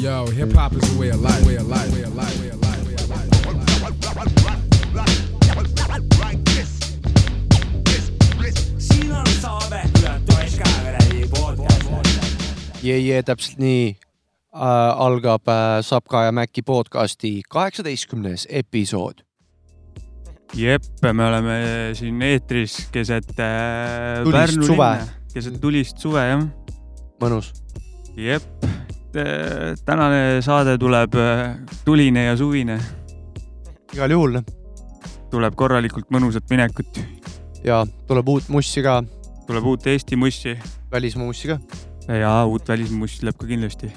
Yo, hip hop is a way of life, way of life, way of life, way of life, way of life. jee, jee, täpselt nii äh, algab äh, Sapka ja Mäkki podcasti kaheksateistkümnes episood. jep, me oleme siin eetris keset äh, Tulist Pärnu suve. linna, keset tulist suve jah. mõnus. jep, tänane saade tuleb äh, tuline ja suvine, igal juhul tuleb korralikult mõnusat minekut, ja tuleb uut mussi ka, tuleb uut Eesti mussi välismaa mussi ka. ja uut välismussi tuleb ka kindlasti.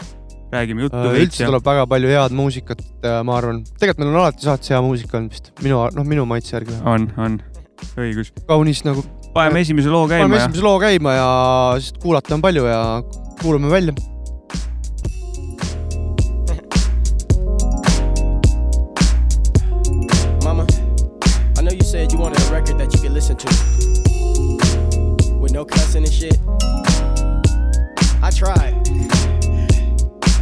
räägime juttu Äh, üldse tuleb väga palju head muusikat, ma arvan. tegelikult meil on alati saates hea muusika olnud vist, minu, noh, minu maitse järgi. on, on, õigus. kaunis nagu, paneme esimese loo paneme käima ja esimese loo käima ja sest kuulata on palju ja kuulame välja. That you can listen to with no cussing and shit. I tried,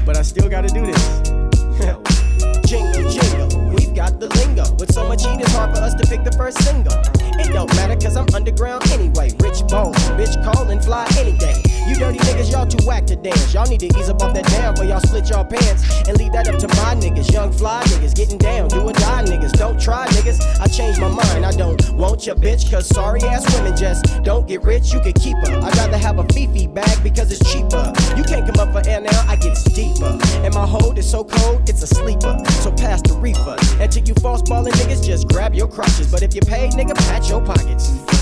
but I still gotta do this. jingle, jingle, got the lingo. With so much heat, it's hard for us to pick the first single. It don't matter, cause I'm underground anyway. Rich bone, bitch call and fly any day. You dirty niggas, y'all too whack to dance. Y'all need to ease up off that down for y'all split y'all pants and leave that up to my niggas. Young fly niggas getting down, do or die niggas. Don't try niggas. I changed my mind. I don't want your bitch, cause sorry ass women just don't get rich. You can keep her. I'd rather have a Fifi bag because it's cheaper. You can't come up for air now, I get deeper. And my hold is so cold, it's a sleeper. So pass the reefer. And to you false balling niggas, just grab your crotches. But if you pay, nigga, pat your pockets.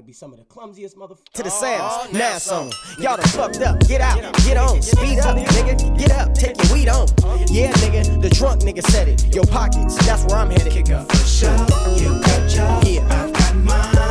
Oh, Y'all gotta be some of the clumsiest motherfuckers. To the oh, sounds, now some. Y'all done fucked up. Get out, get on, speed up, nigga. Get up, take your weed on. Yeah, nigga, the drunk nigga said it. Your pockets, that's where I'm headed. Kick up. For sure, you got yours, Yeah. I've got mine,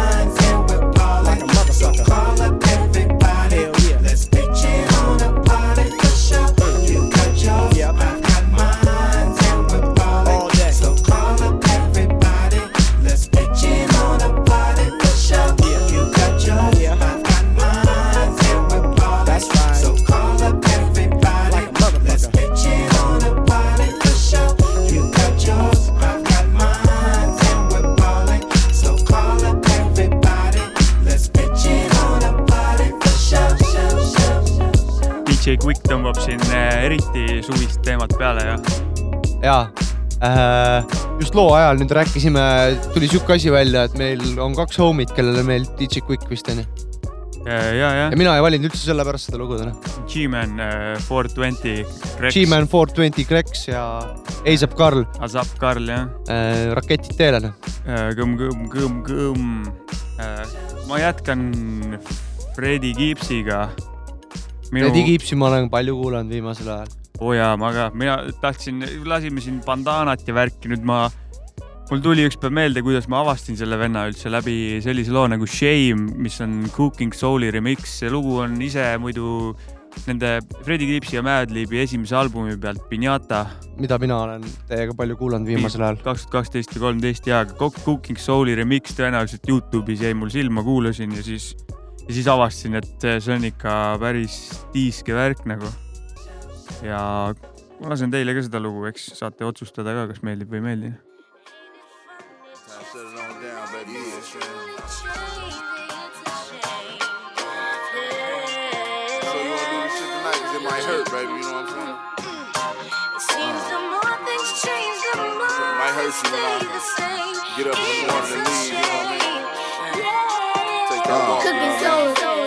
just loo ajal nüüd rääkisime, tuli sihuke asi välja, et meil on kaks homid, kellele meeldib DJ Quick vist onju. ja, ja, ja mina ei valinud üldse sellepärast seda lugu täna. G-Man äh, 420, G-Man 420 Krex ja Eisep Karl Azap Karl jah äh,, Raketid teele noh. äh,, kõmm, kõmm, kõmm, kõmm äh,. ma jätkan Fredi Gibbsiga. Eddie Gibsi ma olen palju kuulanud viimasel ajal. Oo oh jaa, ma ka, mina tahtsin, lasime siin bandaanat ja värki, nüüd ma mul tuli üks päev meelde, kuidas ma avastasin selle venna üldse läbi sellise loo nagu Shame, mis on Cooking Soul'i remix, see lugu on ise muidu nende Freddie Gibbsi ja Madlibi esimese albumi pealt Pinata mida mina olen teiega palju kuulanud viimasel ajal. kaks tuhat kaksteist või kolmteist ja Cook- Cooking Soul'i remix tõenäoliselt Youtube'is jäi mul silma, kuulasin ja siis, ja siis avastasin, et see on ikka päris tiiske värk nagu. Ja ma lasen teile ka seda lugu, eks saate otsustada ka, kas meeldib või ei meeldi. On down, baby. Yeah. So you this shit tonight? Cause it might hurt, baby. You know what I'm saying? Might hurt you when I get up in the morning and leave, you know what I mean? Take that walk. Cooking soul.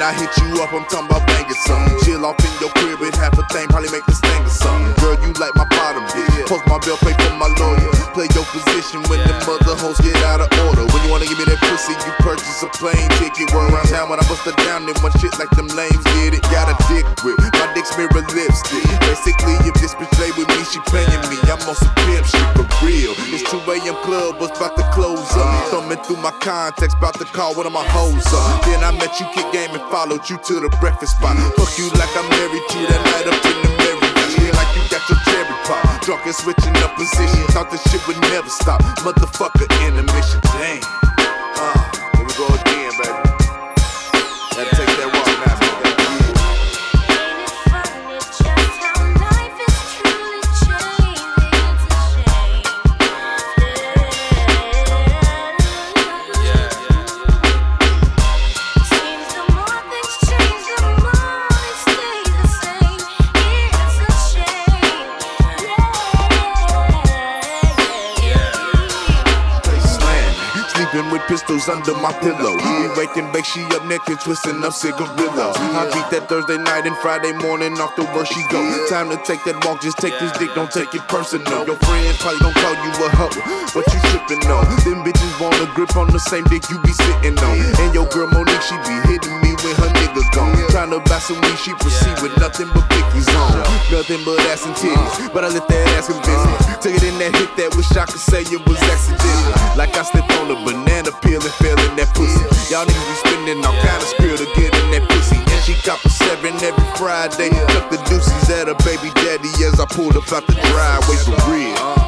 When I hit you up, I'm talking about banging something. Chill off in your crib with half a thing, probably make the sting or something. Girl, you like my bottom bitch. Post my bill, pay for my lawyer. Play your position when the mother hoes get out of order. When you wanna give me that pussy, you purchase a plane ticket. Run around town when I bust her down, then one shit like them lames get it. Got a dick grip, my dick's mirror lipstick. Basically, if this bitch lay with me, she paying me. I'm on some pimp shit for real. It's 2 a.m. club, was about to close up. Thumbing through my contacts, about to call one of my hoes up. Then I met you, kick game, and followed you to the breakfast spot. Fuck you like I'm married to that night up in the Marriott. Like you got your cherry pop. Drunk and switching up positions. Thought this shit would never stop. Motherfucker in the mission. Damn. Uh, here we go again, baby. Under my pillow. We wake and bake, she up naked, twisting up cigarillos. I beat that Thursday night and Friday morning off the where she go. Time to take that walk, just take this dick, don't take it personal. Your friends probably gon' call you a hoe. but you tripping on? Them bitches want a grip on the same dick you be sitting on. And your girl Monique, she be hitting me when her niggas gone. Trying to buy some weed, she proceed with nothing but Vicky's on. Nothing but ass and titties, but I let that ass convince me. Took it in that hit that wish I could say it was accidental. Like I slipped on a banana peel fell in that pussy. Y'all niggas be spending all kind of skrill to get in that pussy. She cop a seven every Friday. Took the deuces at her baby daddy as I pulled up out the driveway for real.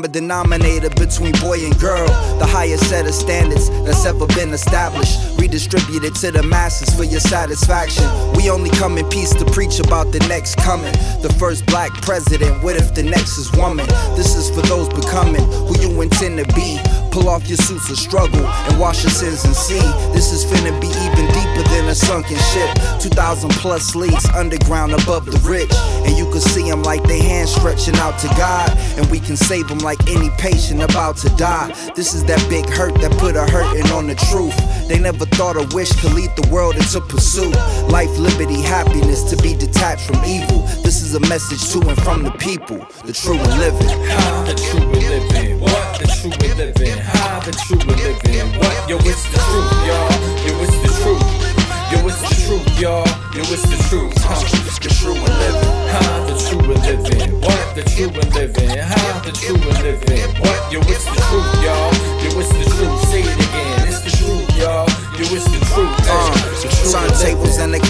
Common denominator between boy and girl. The highest set of standards that's ever been established. Redistributed to the masses for your satisfaction. We only come in peace to preach about the next coming. The first black president, what if the next is woman? This is for those becoming who you intend to be. Pull off your suits of struggle and wash your sins and see. This is finna be even deeper than a sunken ship. 2,000 plus leagues underground above the rich. And you can see them like they hands stretching out to God. And we can save them like any patient about to die. This is that big hurt that put a hurting on the truth. They never thought a wish could lead the world into pursuit. Life, liberty, happiness to be detached from evil. This is a message to and from the people, the true and living. How the true we living, what the true we living, how the true we living, what yo it's the truth, y'all, yo it's the truth, yo it's the truth, y'all, yo it's the truth,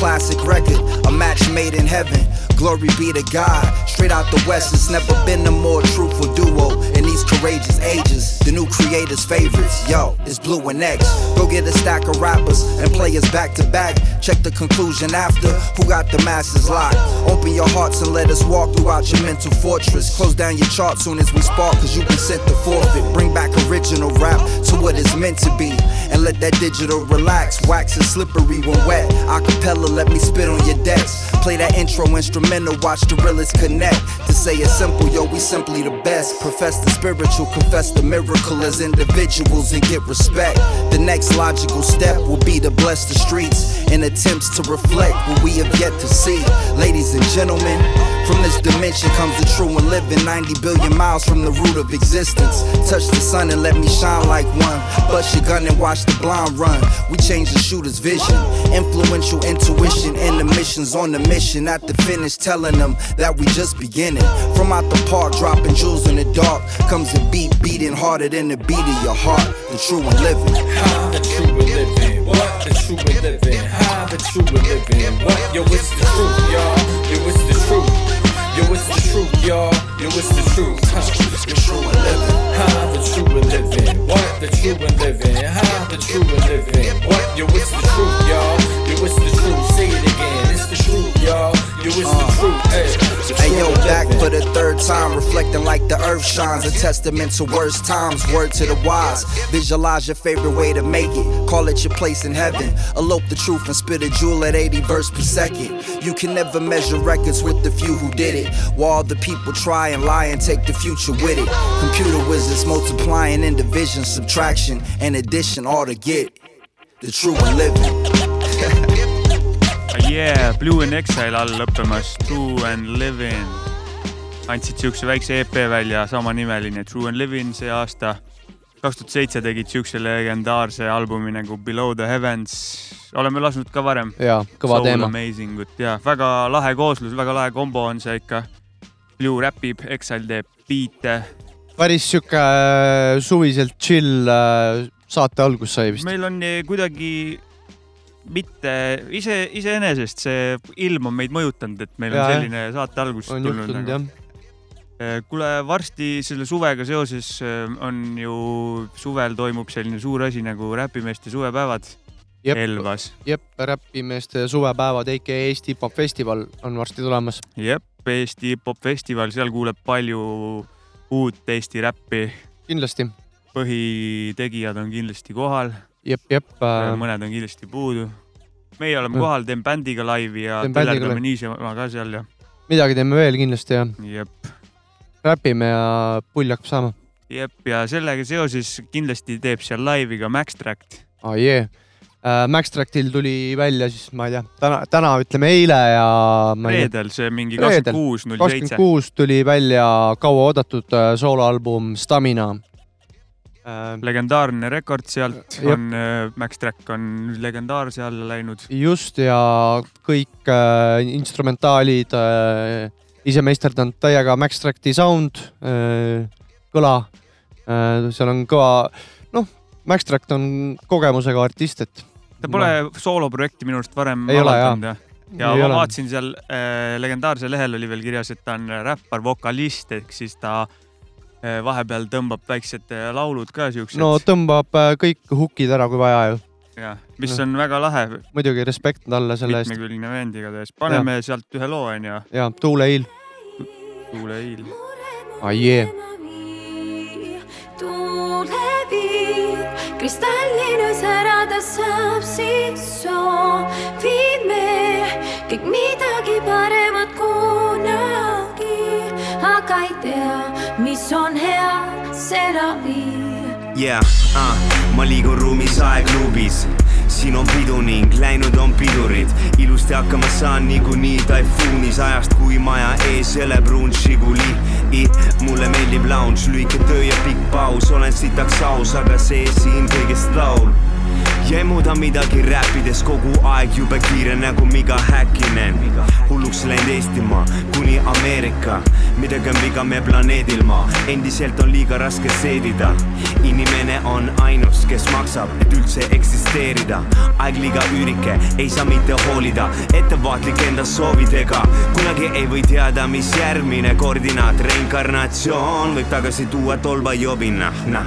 classic record, a match made in heaven. Glory be to God. Straight out the West, it's never been a more truthful duo in these courageous ages. The new creators' favorites, yo, it's Blue and X. Go get a stack of rappers and play us back to back. Check the conclusion after. Who got the masses locked? Open your hearts and let us walk throughout your mental fortress. Close down your chart soon as we spark, cause you've been sent to forfeit. Bring back original rap to what it's meant to be. And let that digital relax. Wax is slippery when wet. Acapella, let me spit on your decks. Play that intro instrumental, watch the realest connect. To say it simple, yo, we simply the best. Profess the spiritual, confess the miracle as individuals and get respect. The next logical step will be to bless the streets in attempts to reflect what we have yet to see. Ladies and gentlemen, from this dimension comes the true and living 90 billion miles from the root of existence. Touch the sun and let me shine like one. Bust your gun and watch the blind run. We change the shooter's vision. Influential intuition and the missions on the mission. At the finish, telling them that we just beginning. From out the park, dropping jewels in the dark. Comes a beat beating harder than the beat of your heart. The true and living. The true and living? What the true and living? The true living? What? Yo, it's the truth, y'all. Yo, it's the truth. Yo, it's the truth, y'all. Yo, it's the truth. Huh. The true and living. How the true and living? What the true and living? How the true and living? What? Yo, it's the truth, y'all. It's the truth. Say it again. It's the truth, y'all. Yo, it's the truth. Uh, hey, Hey yo, back for the third time, reflecting like the earth shines. A testament to worst times, word to the wise. Visualize your favorite way to make it. Call it your place in heaven. Elope the truth and spit a jewel at 80 verse per second. You can never measure records with the few who did it. While the people try and lie and take the future with it. Computer wizards multiplying in division, subtraction, and addition, all to get the true and living. Yeah, Blue in Exile all lõppemas, True and Living. andsid siukse väikse EP välja, samanimeline True and Living see aasta. kaks tuhat seitse tegid siukse legendaarse albumi nagu Below the Heavens. oleme lasknud ka varem. jaa, kõva Soul teema. Amazing ut ja väga lahe kooslus, väga lahe kombo on see ikka. Blue räpib, Exile teeb biite. päris sihuke äh, suviselt chill äh, saate algus sai vist. meil on eh, kuidagi mitte ise, iseenesest see ilm on meid mõjutanud, et meil Jaa, on selline saate algus tulnud jah. kuule, varsti selle suvega seoses eh, on ju suvel toimub selline suur asi nagu räpimeeste suvepäevad jep, Elvas. jep, räpimeeste suvepäevad, AK Eesti hip-hop festival on varsti tulemas. jep, Eesti hip-hop festival, seal kuuleb palju uut Eesti räppi. kindlasti, põhitegijad on kindlasti kohal, jep, jep äh,. mõned on kindlasti puudu. meie oleme Mm. kohal, teen bändiga laivi ja laivi. niisama ka seal ja, midagi teeme veel kindlasti ja jep räpime ja pull hakkab saama. jep, ja sellega seoses kindlasti teeb seal laivi ka Max Tract. aa jee. Max Tractil tuli välja siis, ma ei tea, täna, täna ütleme eile ja reedel see mingi kakskümmend kuus, null kakskümmend seitse. kuus tuli välja kauaoodatud äh, sooloalbum Stamina äh,. Legendaarne rekord sealt Jep. on, Max Track on legendaarse alla läinud. just ja kõik äh, instrumentaalid äh, ise meisterdanud täiega Max Tracti sound äh,, kõla äh,, seal on kõva, noh, Max Tract on kogemusega artist, et ta pole sooloprojekti minu arust varem avaldanud jah? ja ei ma ole. vaatasin seal äh, legendaarsel lehel oli veel kirjas, et ta on räppar, vokalist ehk siis ta äh, vahepeal tõmbab väiksed äh, laulud ka siuksed no tõmbab äh, kõik hukid ära, kui vaja ju. ja mis no. on väga lahe, muidugi respekt talle selle eest mitmekülgne vend igatahes. paneme ja. sealt ühe loo onju, ja Tuuleiil, Tuule Hiil. jee, tuulepiir kristalline särada saab siis soovib me kõik midagi paremat kunagi, aga ei tea, mis on hea, seda viib. Yeah, uh, ma liigun ruumis aegluubis siin on pidu ning läinud on pidurid. Ilusti hakkama saan niikuinii taifuunis. Ajast, kui maja ees eleb pruun Žiguli mulle meeldib lounge, lühike töö ja pikk paus, olen sitaks aus, aga see siin kõigest laul jemuda midagi räppides kogu aeg jube kiire nagu Miga Häkkinen. Hulluks läinud Eestimaa kuni Ameerika. Midagi on viga meie planeedil maa endiselt on liiga raske seedida. Inimene on ainus kes maksab et üldse eksisteerida. Aeg liiga üürike ei saa mitte hoolida ettevaatlik enda soovidega. Kunagi ei või teada mis järgmine koordinaat. Reinkarnatsioon võib tagasi tuua tolba jobina nah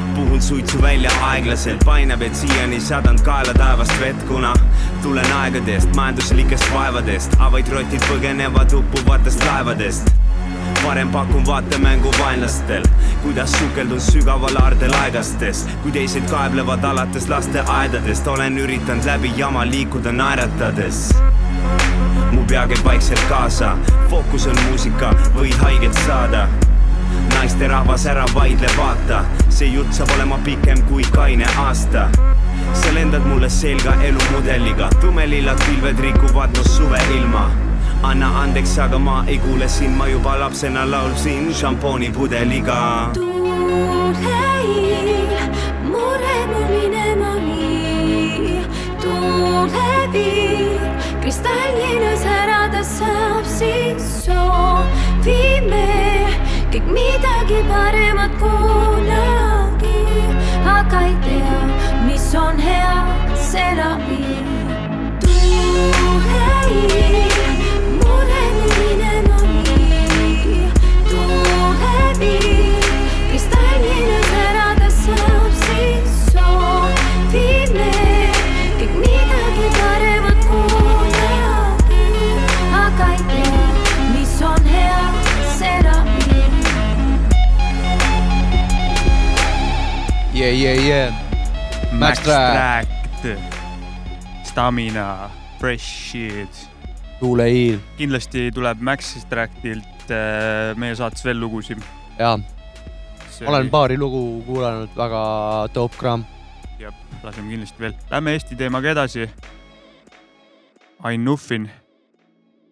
puhun suitsu välja aeglaselt, painab, et siiani sadanud kaela taevast vett, kuna tulen aegadest, majanduslikest vaevadest, avaid rotid põgenevad uppuvatest laevadest. Varem pakun vaatemängu vaenlastel, kuidas sukeldun sügaval aardel aegastes, kui teised kaeblevad alates lasteaedadest, olen üritanud läbi jama liikuda naeratades. Mu pea käib vaikselt kaasa, fookus on muusika, võid haiget saada naisterahvas ära vaidle, vaata, see jutt saab olema pikem kui kaine aasta. Sa lendad mulle selga elumudeliga, tumelillad pilved rikuvad mu suveilma anna andeks, aga ma ei kuule sind, ma juba lapsena laulsin šampoonipudeliga. tuuleil mure mul minema vii, tuuleviir kristalline särada saab siis soovime kõik midagi paremat kunagi, aga ei tea, mis on hea, seda viib. tuuleil yeah, yeah, yeah. Max Track. Stamina, Fresh Shit. tuuleiil. kindlasti tuleb Max Trackilt äh, meie saates veel lugusid. jaa, olen paari lugu kuulanud, väga dope kraam. jah, laseme kindlasti veel. Lähme Eesti teemaga edasi. Ain Nuffin,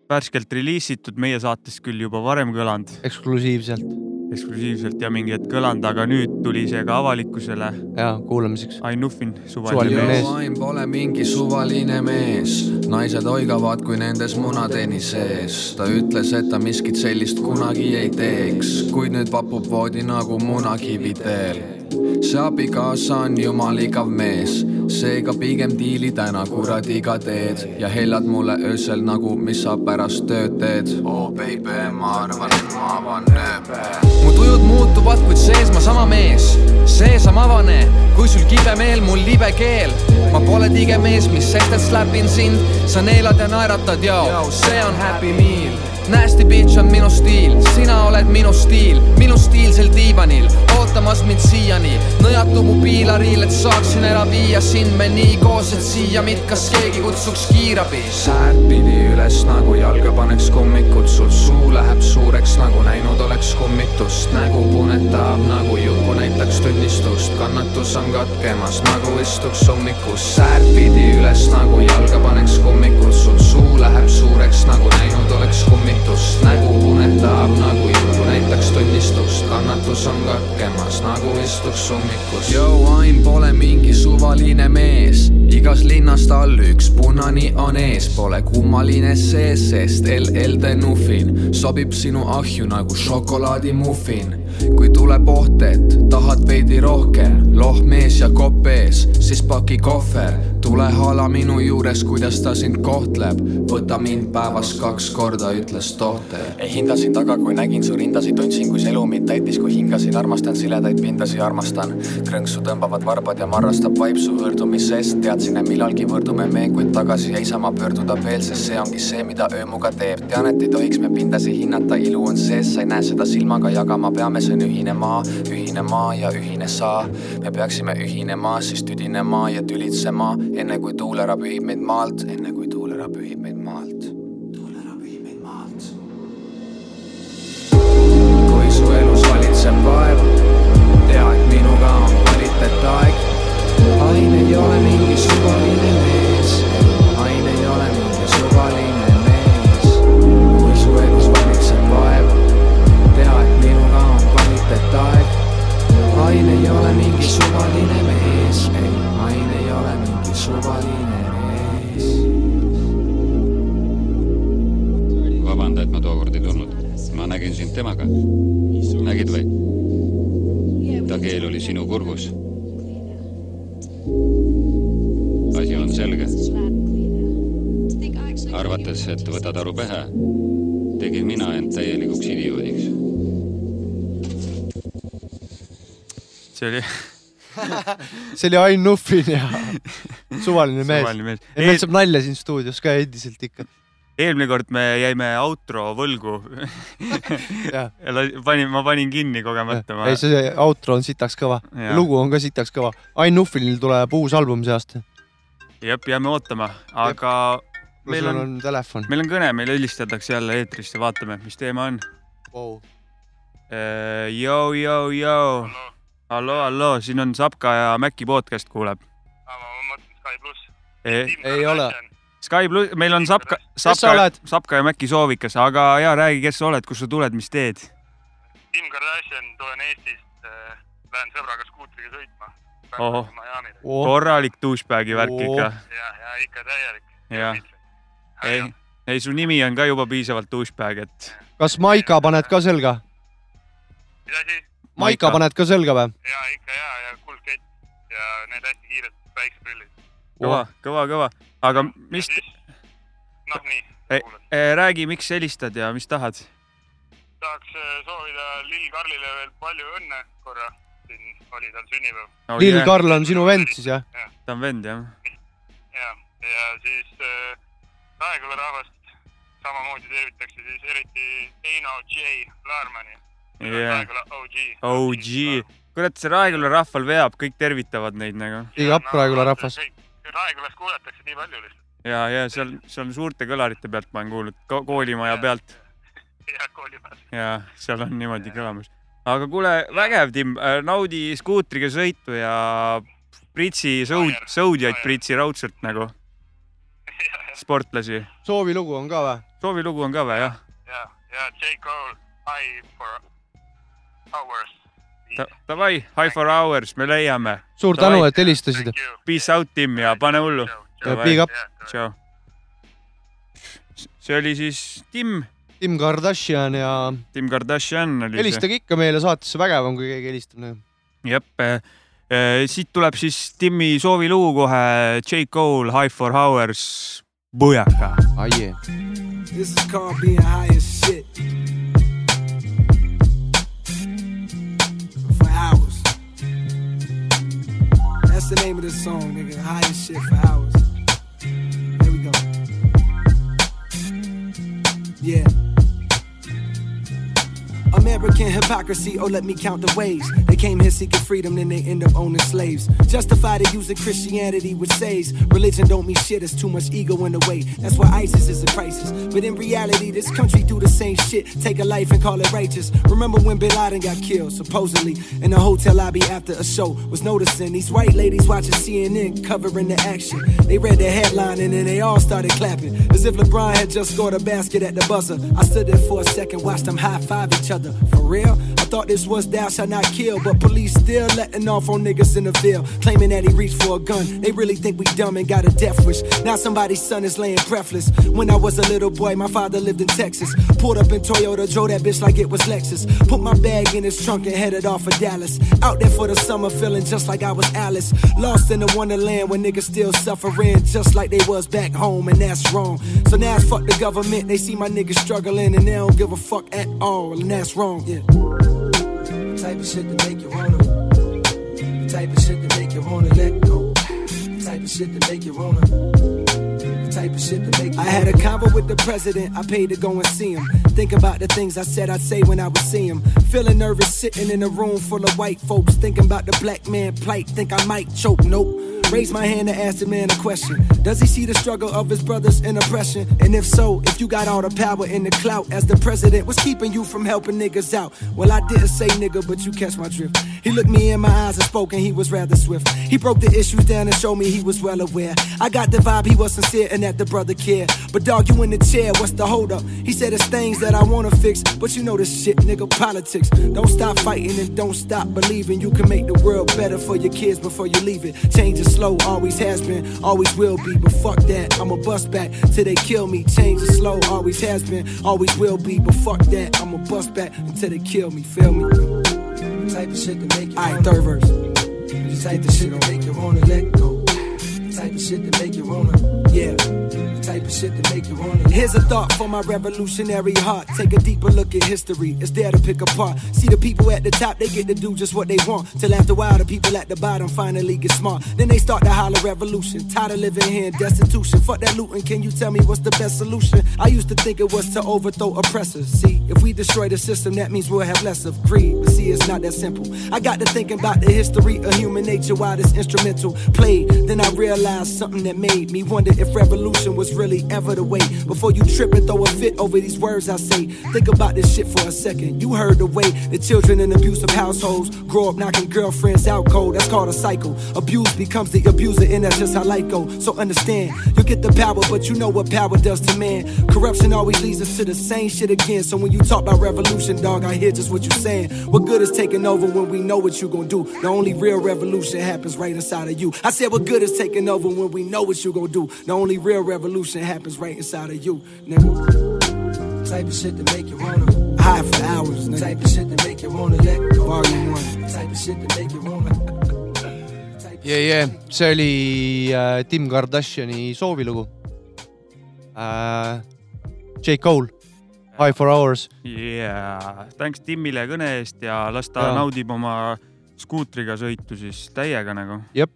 värskelt reliisitud, meie saates küll juba varem kõlanud. eksklusiivselt. Eksklusiivselt ja mingi hetk kõlanud, aga nüüd tuli see ka avalikkusele. ja kuulamiseks. Ain Nuffin, suvaline mees. Ain pole mingi suvaline mees, naised oigavad, kui nendes munatenni sees. ta ütles, et ta miskit sellist kunagi ei teeks, kuid nüüd vapub voodi nagu munakivi teel. see abikaasa on jumal igav mees, seega pigem diili täna kuradiga teed ja hellad mulle öösel nagu, mis sa pärast tööd teed. oh baby, ma arvan, et ma avan nööbe. mu tujud muutuvad, kuid sees ma sama mees, sees ma avane, kui sul kibe meel, mul libe keel. ma pole tige mees, mis sest, et släpin sind, sa neelad ja naeratad, joo, see on happy meal. Nasty bitch on minu stiil, sina oled minu stiil, minu stiilsel diivanil, ootamas mind siiani. nõjatu mu piilariil, et saaksin ära viia sind me nii koos, et siia mind kas keegi kutsuks kiirabi. säärt pidi üles nagu jalga paneks kummikud, sul suu läheb suureks nagu näinud oleks kummitust. nägu punetab nagu jupu näitaks tunnistust, kannatus on katkemas nagu istuks ummikus. säärt pidi üles nagu jalga paneks kummikud, sul suu läheb suureks nagu näinud oleks kummitust nägu punetab nagu jutu näitaks tunnistust, kannatus on katkemas nagu istuks ummikus. Joe Ain pole mingi suvaline mees, igas linnas tal üks punani on ees, pole kummaline sees, sest LL Denufin sobib sinu ahju nagu šokolaadimuffin. Kui tuleb oht, et tahad veidi rohkem, lohmees ja kopp ees, siis paki kohver, tule hala minu juures, kuidas ta sind kohtleb, võta mind päevas kaks korda, ütles tohter. ei hindasin taga, kui nägin su rindasid, tundsin, kui see elu mind täitis, kui hingasin, armastan siledaid pindasi, armastan. krõnksu tõmbavad varbad ja marrastab vaip su võõrdumisest, teadsin, et millalgi võrdume me, kuid tagasi ei saa ma pöörduda veel, sest see ongi see, mida öö muga teeb. tean, et ei tohiks me pindasi hinnata, ilu on sees, sa ei näe seda silmaga jagama, peame, me, see on ühine maa, ühine maa ja ühine saa. me peaksime ühinema, siis tüdinema ja tülitsema, enne kui tuul ära pühib meid maalt, enne kui tuul ära pühib meid maalt. tuul ära pühib meid maalt. kui su elus valitseb vaev, tea, et minuga on kvaliteetaeg. ained ei ole mingi suvaline tee. Ain ei ole mingi suvaline mees, ei, Ain ei ole mingi suvaline mees. vabanda, et ma tookord ei tulnud. ma nägin sind temaga. nägid või? ta keel oli sinu kurgus. asi on selge. arvates, et võtad aru pähe, tegin mina end täielikuks idioodiks see oli see oli Ain Nuffin ja suvaline mees Suvaline mees.. ja meil saab nalja siin stuudios ka endiselt ikka. eelmine kord me jäime outro võlgu. Ja panin, ma panin kinni kogemata. ei, see outro on sitaks kõva lugu on ka sitaks kõva. Ain Nuffinil tuleb uus album see aasta. jep, jääme ootama, aga meil sul on, on telefon. meil on kõne, meil helistatakse jälle eetrisse, vaatame, mis teema on wow.. Joo, joo, joo. hallo, hallo, siin on Sapka ja Maci podcast kuuleb. ei, ei ole. Sky pluss, meil on Sapka, sa Sapka oled?, Sapka ja Maci soovikas, aga ja räägi, kes sa oled, kust sa tuled, mis teed? Kim Kardashian, tulen Eestist, lähen sõbraga skuutriga sõitma. Oh. korralik douchebag'i värk Oo. ikka. ja, ja ikka täielik. jah, ei, ei su nimi on ka juba piisavalt douchebag, et kas Maika paned ka selga? mis asi? Maika paned ka selga või? ja ikka ja, ja kuldkett ja need hästi kiired päikseprillid. kõva, kõva, kõva, aga mis, noh, nii, räägi, miks helistad ja mis tahad? tahaks äh, soovida Lill Karlile veel palju õnne korra, siin oli tal sünnipäev. Lill Karl on sinu vend siis jah? ta on vend jah? ja, ja siis äh, Raeküla rahvast samamoodi tervitakse siis eriti Heino J Laarmani. Raeküla OG. OG, kurat, see Raeküla rahval veab, kõik tervitavad neid nagu. Big up Raeküla rahvas. Raekülas kuulatakse nii palju lihtsalt. ja, ja seal, seal suurte kõlarite pealt ma olen kuulnud, koolimaja pealt ja koolimajas. ja seal on niimoodi kõlamus. aga kuule, vägev, Tim, naudi skuutriga sõitu ja pritsi sõud, sõudjaid pritsi raudselt nagu. sportlasi. soovilugu on ka või? soovilugu on ka või, jah? ja, ja J Cole High for Hours. Davai, high for hours, me leiame. suur tänu, et helistasid. Peace out, Tim ja pane hullu. big up. tšau. see oli siis Tim. Tim Kardashian ja. Tim Kardashian oli helistage ikka meile saatesse, vägev on, kui keegi helistab. nagu. jep, siit tuleb siis Timmi soovilugu kohe J Cole High for hours, Bujaka. Aie. This is called being high as shit. That's the name of this song, nigga. High as shit for hours. Here we go. Yeah. American hypocrisy, oh let me count the ways. They came here seeking freedom, then they end up owning slaves. Justified it using Christianity which says Religion don't mean shit, there's too much ego in the way. That's why ISIS is a crisis. But in reality, this country do the same shit. Take a life and call it righteous. Remember when Bin Laden got killed, supposedly In a hotel lobby after a show. Was noticing these white ladies watching CNN covering the action. They read the headline and then they all started clapping. As if LeBron had just scored a basket at the buzzer. I stood there for a second, watched them high-five each other For real? I thought this was thou shalt not kill But police still letting off on niggas in the Ville Claiming that he reached for a gun. They really think we dumb and got a death wish. Now somebody's son is laying breathless. When I was a little boy, my father lived in Texas. Pulled up in Toyota, drove that bitch like it was Lexus. Put my bag in his trunk and headed off for Dallas. Out there for the summer feeling just like I was Alice. Lost in the wonderland where niggas still suffering Just like they was back home and that's wrong. So now it's fuck the government, they see my niggas struggling And they don't give a fuck at all and that's wrong, yeah Type of shit to make you wanna The Type of shit to make you wanna let go Type of shit to make you wanna type of shit to make I had a convo with the president, I paid to go and see him. Think about the things I said I'd say when I would see him. Feeling nervous sitting in a room full of white folks. Thinking about the black man plight, think I might choke. Nope. Raise my hand to ask the man a question. Does he see the struggle of his brothers in oppression? And if so, if you got all the power and the clout as the president, what's keeping you from helping niggas out? Well, I didn't say nigga, but you catch my drift. He looked me in my eyes and spoke, and he was rather swift. He broke the issues down and showed me he was well aware. I got the vibe he was sincere and that the brother cared. But dog, you in the chair, what's the hold up? He said it's things that I wanna fix, but you know this shit, nigga, politics. Don't stop fighting and don't stop believing you can make the world better for your kids before you leave it. Change is slow, always has been, always will be. But fuck that, I'ma bust back till they kill me. Change is slow, always has been, always will be. But fuck that, I'ma bust back until they kill me. Feel me? Type of shit to make you. Alright, third verse. The type of shit to make you wanna let go. The type of shit to make you wanna, yeah. Type of shit to make you. Here's a thought for my revolutionary heart. Take a deeper look at history. It's there to pick apart. See the people at the top, they get to do just what they want. Till after a while, the people at the bottom finally get smart. Then they start to holler revolution. Tired of living here in destitution. Fuck that looting. Can you tell me what's the best solution? I used to think it was to overthrow oppressors. See, if we destroy the system, that means we'll have less of greed. But see, it's not that simple. I got to thinking about the history of human nature while this instrumental played. Then I realized something that made me wonder if revolution was really ever the way. Before you trip and throw a fit over these words I say, think about this shit for a second. You heard the way the children in abusive households grow up knocking girlfriends out cold. That's called a cycle. Abuse becomes the abuser, and that's just how life goes. So understand, you get the power, but you know what power does to man. Corruption always leads us to the same shit again. So when you talk about revolution, dog, I hear just what you're saying. What good is taking over when we know what you're gonna do? The only real revolution happens right inside of you. I said, what good is taking over when we know what you're gonna do? The only real revolution happens right inside of you, nigga. Type of shit to make you wanna high for hours, nigga. Type of shit to make you wanna let go. Volume one. Type of shit to make you wanna. yeah, yeah. see oli äh, Tim Kardashini soovilugu äh,. J Cole, High for hours. yeah.. thanks Timmile kõne eest ja las ta Jaa. naudib oma skuutriga sõitu siis täiega nagu. jep.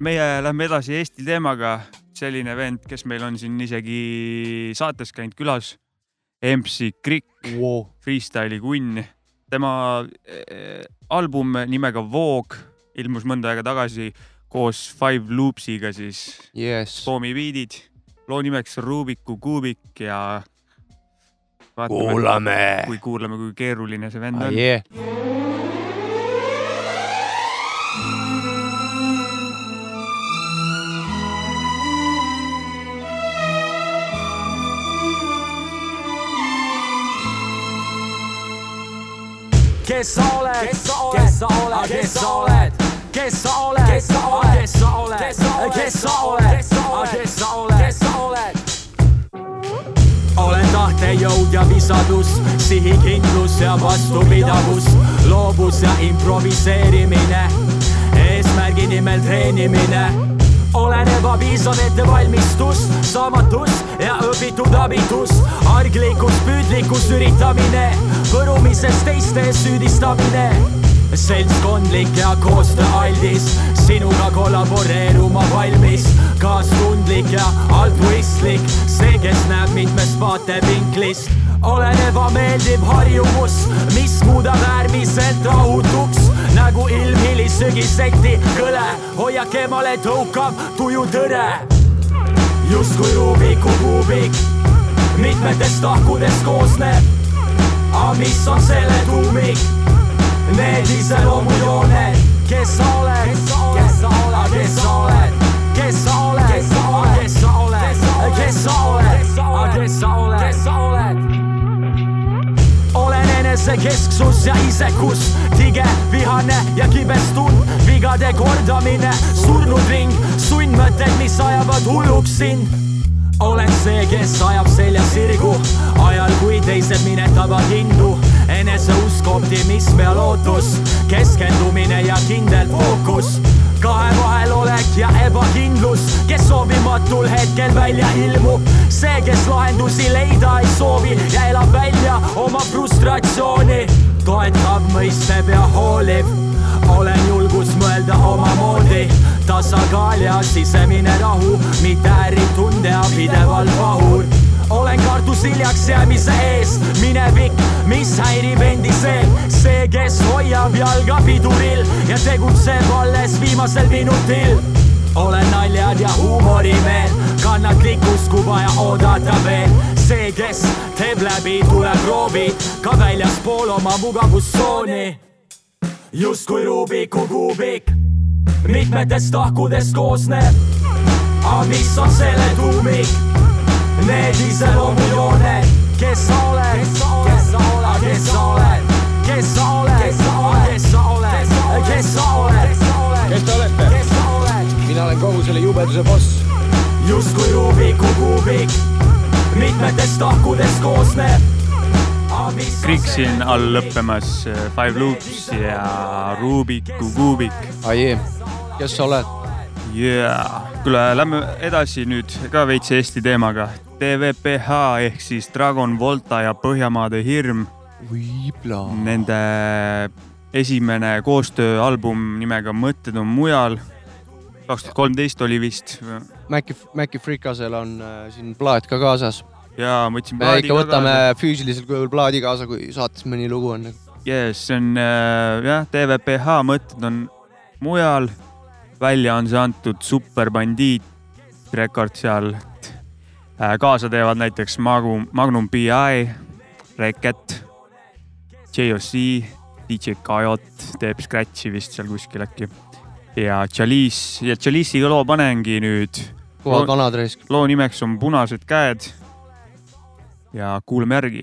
meie lähme edasi Eesti teemaga. Selline vend, kes meil on siin isegi saates käinud külas. MC Krikk wow., freestyle'i kunn. tema äh, album nimega Voog ilmus mõnda aega tagasi koos Five Loopsiga siis yes.. Spoomi beat'id, loo nimeks Rubiku kuubik ja. Kuulame. kui kuulame, kui keeruline see vend Ah, on yeah. Kes sa oled, kes sa oled, kes sa oled, kes sa oled, kes sa oled, kes sa oled, kes sa oled, kes sa oled, kes sa oled, kes sa oled, kes sa oled. olen tahtejõud ja visadus, sihikindlus ja vastupidavus, loovus ja improviseerimine, eesmärgi nimel treenimine olen ebapiisav ettevalmistus, saamatus ja õpitud abitus, arglikkus, püüdlikkus, üritamine, põrumises teiste süüdistamine seltskondlik ja koostööaldis, sinuga kollaboreeruma valmis, kaastundlik ja altruistlik, see, kes näeb mitmest vaatevinklist. olen ebameeldiv harjumus, mis muudab äärmiselt rahutuks, nagu ilm hilissügiseti kõle, hoiak emale tõukab tuju tõre. justkui Rubiku kuubik, mitmetest tahkudest koosneb, aga mis on selle tuumik? Need iseloomujooned, kes sa oled, kes sa oled, kes sa oled, kes sa oled, kes sa oled, kes sa oled, kes sa oled, kes sa oled, kes sa oled. olen enesekesksus ja isekus, tige, vihane ja kibestun, vigade kordamine, surnud ring, sundmõtted, mis ajavad hulluks sind olen see, kes ajab selja sirgu ajal, kui teised minetavad hindu. eneseusk, optimism ja lootus, keskendumine ja kindel fookus. kahe vahel olek ja ebakindlus, kes soovimatul hetkel välja ilmub. see, kes lahendusi leida ei soovi ja elab välja oma frustratsiooni. toetav, mõistab ja hooliv olen julgus mõelda omamoodi, tasakaal ja sisemine rahu, mitte ärritunde ja pidevalt vahur. olen kartus hiljaks jäämise ees, minevik, mis häirib endiseid, see, kes hoiab jalga piduril ja tegutseb alles viimasel minutil. Olen naljad ja huumorimeel, kannatlikkust, kui vaja oodata veel, see, kes teeb läbi, tuleb proovib ka väljaspool oma mugavustsooni. Justkui Rubiku kuubik, mitmetest tahkudest koosneb. aga mis on selle tuumik? Need iseloomujooned, kes sa oled, kes sa oled, kes sa oled, kes sa oled, kes sa oled, kes sa oled, kes te olete? mina olen kogu selle jubeduse boss. justkui Rubiku kuubik mitmetest tahkudest koosneb Krik siin all lõppemas äh, Five Loops ja Rubiku kuubik. ai, kes sa oled? jaa, kuule, lähme edasi nüüd ka veits Eesti teemaga. TVPH ehk siis Dragon Volta ja Põhjamaade hirm. Nende esimene koostööalbum nimega Mõtted on mujal. kaks tuhat kolmteist oli vist. Maci, Maci Frikasel on äh, siin plaat ka kaasas. Ja ma võtsin me plaadi ikka ka võtame kaasa. füüsilisel kujul plaadi kaasa, kui saates mõni lugu on. Yes, see on äh, jah, TVPH mõtted on mujal. välja on see antud Super Bandiit rekord seal. kaasa teevad näiteks Magnum, Magnum PI, Reket, JOC, DJ Kajot teeb Scratchi vist seal kuskil äkki. ja Chalice ja Chalice'iga loo panengi nüüd. Kõvad vanad raisk. loo nimeks on Punased käed. Ja kuulame järgi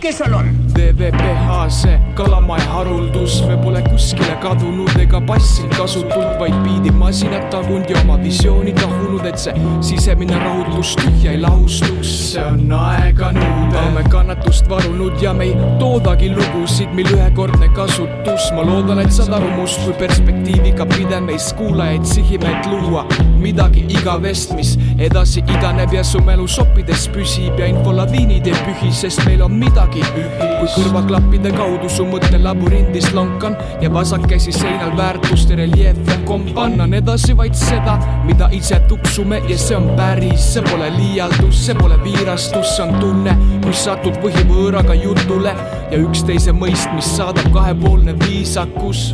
kes seal on? TVPH see kalamaja haruldus, me pole kuskile kadunud ega passinud kasutult, vaid biidimasinat tagunud ja oma visiooni tahunud, et see sisemine rahutlus tühja ei lahustuks. see on aega nõudev, oleme kannatust varunud ja me ei toodagi lugusid, mil ühekordne kasutus. ma loodan, et saad aru must kui perspektiiviga pidev meis kuulajaid sihime, et luua midagi igavest, mis edasi idaneb ja su mälu soppides püsib ja infolaviinid ei pühi, sest meil on midagi kui kõrvaklappide kaudu su mõttelabürindis lonkan ja vasakkäsi seinal väärtuste reljeefe kompan, annan edasi vaid seda, mida ise tuksume ja see on päris, see pole liialdus, see pole viirastus, see on tunne, kui satud põhivõõraga jutule ja üksteise mõistmist saadab kahepoolne viisakus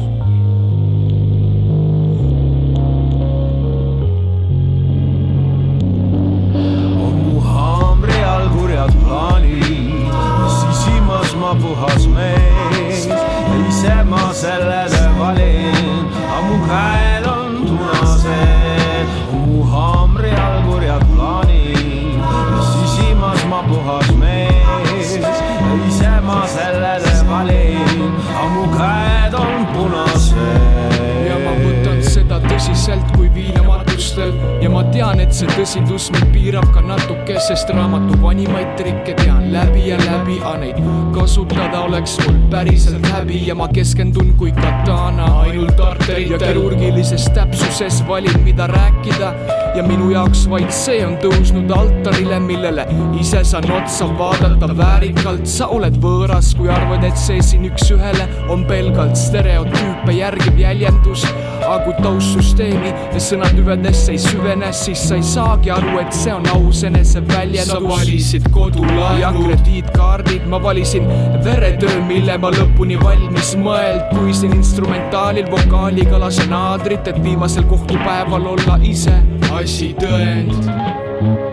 viinamatustel ja ma tean, et see tõsidus mind piirab ka natuke, sest raamatu vanimaid trikke tean läbi ja läbi, aga neid kasutada oleks mul päriselt häbi. Ja ma keskendun kui katana ainult arterid ja kirurgilises täpsuses valin, mida rääkida. Ja minu jaoks vaid see on tõusnud altarile, millele ise saan otsa vaadata väärikalt, sa oled võõras, kui arvad, et see siin üks-ühele on pelgalt stereotüüpe järgiv jäljendus, aga kui taustsüsteemi ja sõnatüvedesse ei süvene, siis sa ei saagi aru, et see on aus eneseväljendus. sa valisid kodulaenu ja krediitkaardid, ma valisin veretöö, mille ma lõpuni valmis mõeld, puisin instrumentaalil vokaaliga lasen naadrit, et viimasel kohtupäeval olla ise asitõend. Hey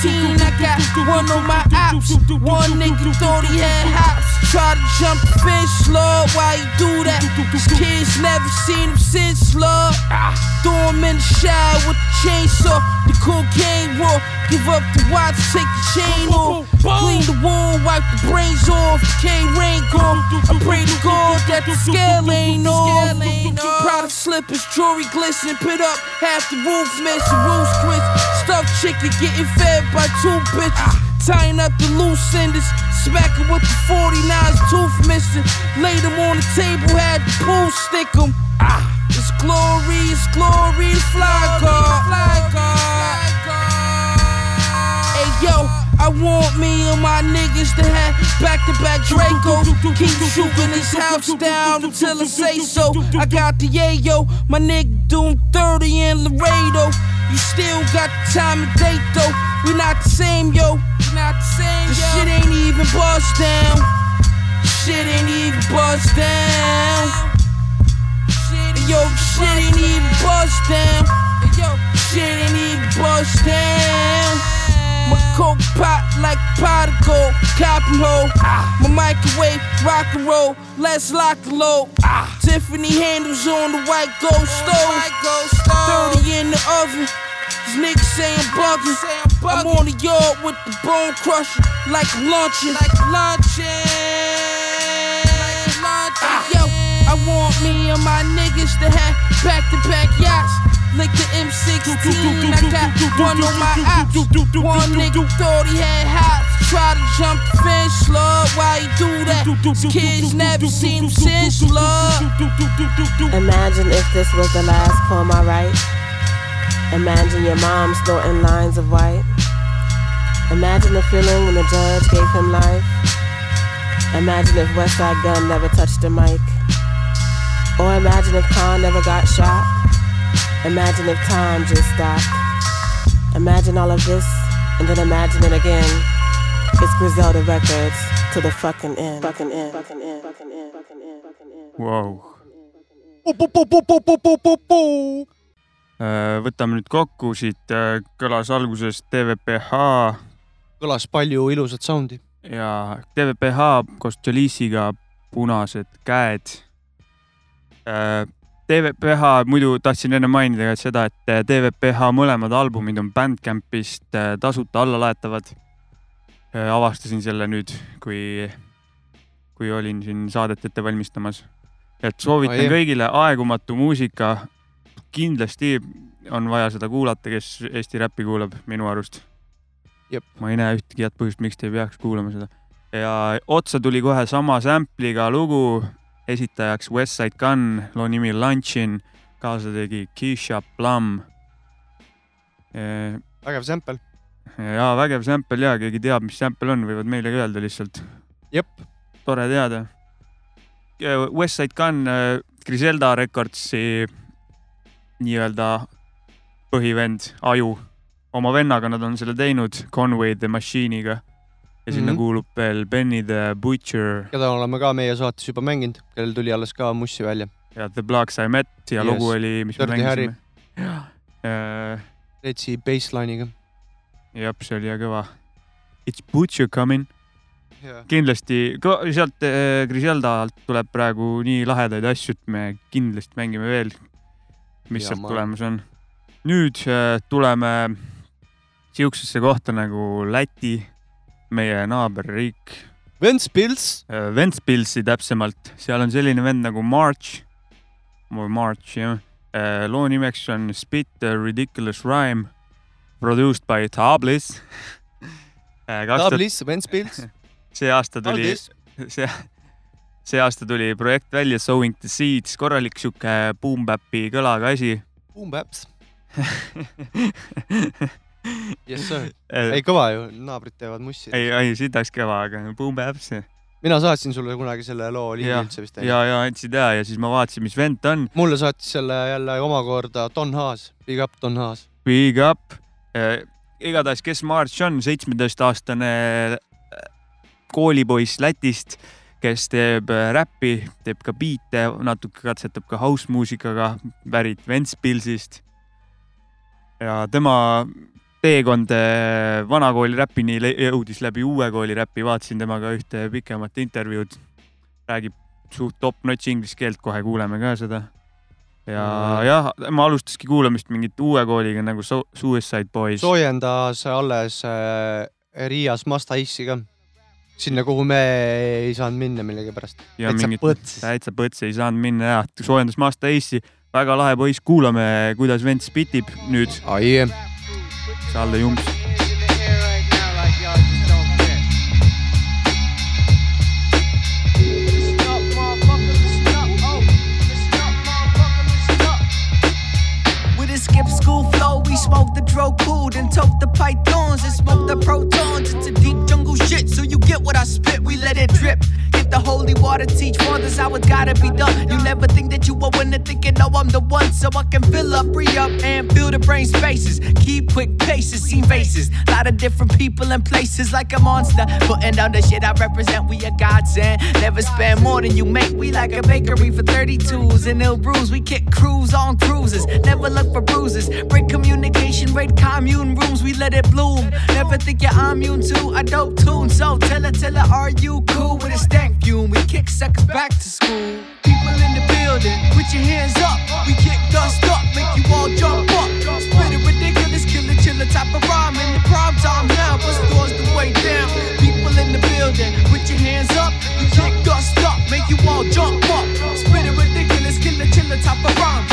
M16, I got one on my ops. One nigga thought he had hops. Try to jump fence, Lord, why you do that? Kids never seen him since, Lord. Throw him in the shower with the chainsaw. The cocaine raw. Give up the watch, take the chain off. Clean the wound, wipe the brains off. K rain gone. I pray to God that the scale ain't off. Product slippers, jewelry glisten, put up half the roof missing, roof squints. Stuffed chicken getting fed by two bitches. Tying up the loose enders, smacking with the 49's tooth missing. Laid on the table, had the pool stick 'em. Ah, it's glory, it's glory, fly guard. Fly guard. Hey yo, I want me and my niggas to have back to back Draco. Keep shooting his house down until I say so. I got the yayo, my nigga doing 30 in Laredo. You still got the time and date though. We're not the same, yo. We're not the same, the shit ain't even bust down. Shit ain't even bust down. Yo, shit ain't even bust down. Yo, shit ain't even bust down. My coke pot like pot of gold, cop and hold. My microwave, rock and roll, let's lock and load. Tiffany handles on the white gold stove. 30 in the oven. These niggas say I'm bugging. I'm on the yard with the bone crusher, like I'm lunching. Like lunching. Yo, I want me and my niggas to have back to back yachts. Lick the M16, I got one on my ops. One nigga thought he had hops. Try to jump the fence, love. Why he do that? Kids never seen him since, love. Imagine if this was the last poem I write. Imagine your mom snorting lines of white. Imagine the feeling when the judge gave him life. Imagine if Westside Gun never touched the mic. Or imagine if Khan never got shot. Imagine if time just stopped. Imagine all of this, and then imagine it again. It's Griselda Records to the fucking end. Fucking end. Fucking end. Fucking end. Fucking end. Fucking end. Vau. võtame nüüd kokku siit, kõlas alguses TVPH kõlas palju ilusat sound'i. ja TVPH koos Jalissiga Punased käed. TVPH, muidu tahtsin enne mainida ka seda, et TVPH mõlemad albumid on Bandcampist äh, tasuta allalaetavad. avastasin selle nüüd, kui, kui olin siin saadet ette valmistamas. et soovitan Ai, kõigile aegumatu muusika. kindlasti on vaja seda kuulata, kes Eesti räppi kuulab, minu arust Jep. ma ei näe ühtegi head põhjust, miks te ei peaks kuulama seda. ja otsa tuli kohe sama sample'iga lugu, esitajaks Westside Gun, loo nimi Lunchin, kaasa tegi Keisha Plum. vägev sample. ja vägev sample ja keegi teab, mis sample on, võivad meile ka öelda lihtsalt. jep. tore teada. Westside Gun, Griselda Recordsi nii-öelda põhivend, aju oma vennaga nad on selle teinud Conway the Machine'iga ja sinna mm. -hmm. kuulub veel Benny the Butcher keda oleme ka meie saates juba mänginud, kellel tuli alles ka mussi välja. ja The Blocks I Met ja yes. Lugu oli, mis me Dirty Harry. mängisime. jah, Retsi bassline'iga. jah, see oli kõva. It's Butcher coming Jah.. kindlasti, sealt äh, Griselda alt tuleb praegu nii lahedaid asju, et me kindlasti mängime veel, mis Ja sealt ma- tulemas on. nüüd äh, tuleme siuksesse kohta nagu Läti, meie naaberriik. Ventspils. Ventspilsi täpsemalt, seal on selline vend nagu March, March jah. loo nimeks on Spit a ridiculous rhyme, produced by Tablis. Tablis, Ventspils. see aasta tuli see, see aasta tuli projekt välja Sowing the Seeds, korralik sihuke boom-bap'i kõlaga asi. Boom Baps. Yes sir. ei kõva ju, naabrid teevad mussi. ei, ei sitaks kõva, aga boom-bap's. mina saatsin sulle kunagi selle loo ligi ja üldse vist. ja, ja andsid ja, ja siis ma vaatasin, mis vend ta on. mulle saatis selle jälle omakorda Don Haas, Big up Don Haas. Big up eh,. igatahes, kes March on, seitsmeteistaastane koolipoiss Lätist, kes teeb äh, räppi, teeb ka biite, natuke katsetab ka house muusikaga, pärit Ventspilsist. ja tema teekond eh, vanakooli räpini jõudis läbi uue kooli räpi, vaatasin temaga ühte pikemat intervjuud. räägib suht top-notch inglise keelt, kohe kuuleme ka seda ja Mm. jah, ma alustaski kuulamist mingit uue kooliga nagu Su- Suicide Boys. soojendas alles äh, Riias Masta Ice'i ka. sinna, kuhu me ei saanud minna millegipärast. täitsa mingit põts. täitsa põts ei saanud minna ja soojendas Master Ace'i, väga lahe poiss, kuulame, kuidas vend spitib nüüd. ai, Salle Salve jongens. skip school flow. We smoke the dro cool, then tote the pythons and smoke the protons. It's a deep jungle shit, so you get what I spit. We let it drip to teach fathers how it's gotta be done. You never think that you a winner, thinking, no, I'm the one. So I can fill up, re up, and fill the brain spaces. Keep quick paces, seen faces. Lot of different people and places like a monster. Putting down the shit I represent, we a godsend. Never spend more than you make. We like a bakery for 32s and ill brews. We kick crews on cruises. Never look for bruises. Break communication, raid commune rooms. We let it bloom. Never think you're immune to a dope tune. So tell her, tell her, are you cool with a stank fume? We kick suckers back to school. People in the building, put your hands up. We kick dust up, make you all jump up. Spit it ridiculous, killer, chiller type of rhyme. In the prime time now, but stores the way down. People in the building, put your hands up. We kick dust up, make you all jump up. Spit it ridiculous, killer, chiller type of rhyme.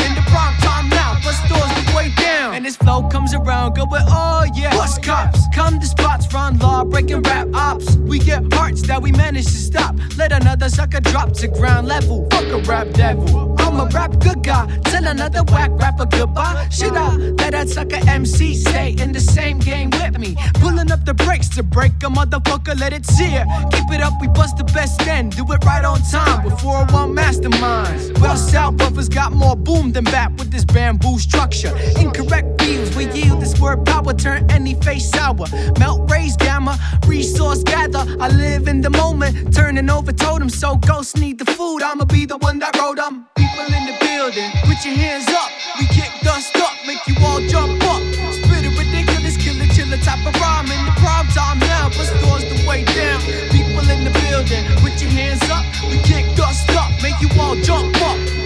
This flow comes around, going, oh yeah. Bus cops come to spots, run law, breaking rap ops. We get hearts that we manage to stop. Let another sucker drop to ground level. Fuck a rap devil. I'm a rap good guy. Tell another whack rapper goodbye. Should I let that sucker MC stay in the same game with me? Pulling up the brakes to break a motherfucker, let it sear. Keep it up, we bust the best end. Do it right on time before one masterminds. Well, South brothers got more boom than bap with this bamboo structure. Incorrect we yield this word power, turn any face sour. Melt, raise gamma, resource gather. I live in the moment, turning over totems. So ghosts need the food, I'ma be the one that wrote them. People in the building, put your hands up. We kick dust up, make you all jump up. Spit it ridiculous, killer, chiller type of rhyme. In the prime time now, but stores the way down. People in the building, put your hands up. We kick dust up, make you all jump up.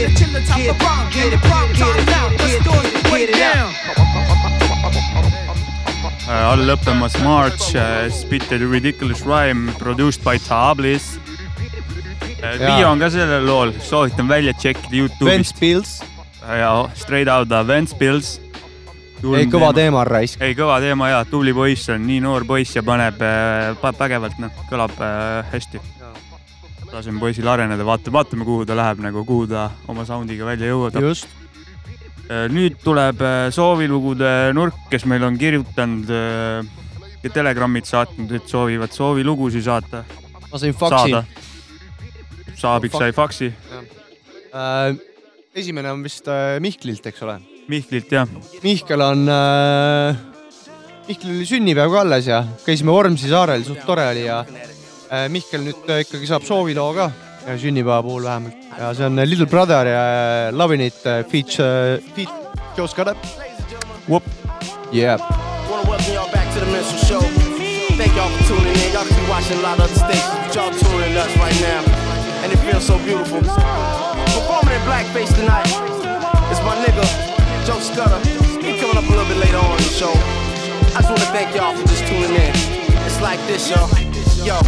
Spit it ridiculous, killer, chiller type of rhyme. In the prime time now, the way down. Äh, all lõppemas March äh, Spitted Ridiculous Rhyme produced by Tablis. video on ka sellel lool, soovitan välja tšekkida Youtube'ist. Ventspils, ja Straight Outta Ventspils. ei kõva teema on raisk. ei, kõva teema ja tubli poiss on, nii noor poiss ja paneb äh, vägevalt, noh, kõlab äh, hästi. Laseme poisil areneda, vaatame, vaatame, kuhu ta läheb nagu, kuhu ta oma sound'iga välja jõuab. just. nüüd tuleb äh, soovilugude nurk, kes meil on kirjutanud äh, ja telegrammid saatnud, et soovivad soovilugusid saata. ma sain faksi. Saabik sai faksi. Äh, esimene on vist äh, Mihklilt, eks ole? Mihklilt jah. Mihkel on äh,, Mihklil oli sünnipäev ka alles ja käisime Vormsi saarel, suht tore oli ja äh, Mihkel nüüd äh, ikkagi saab sooviloo ka ja sünnipäeva puhul vähemalt ja see on äh, Little Brother ja äh, Lovin' It äh, feat äh,, feat Joe Scudder. Yeah. Wanna welcome y'all back to the Mental Show. Thank y'all for tuning in. Y'all keep watching a lot of other stations, but y'all tuning in us right now. And it feels so beautiful. Performing in blackface tonight is my nigga, Joe Scudder. He coming up a little bit later on in the show. I just wanna thank y'all for just tuning in. It's like this, y'all. Yo,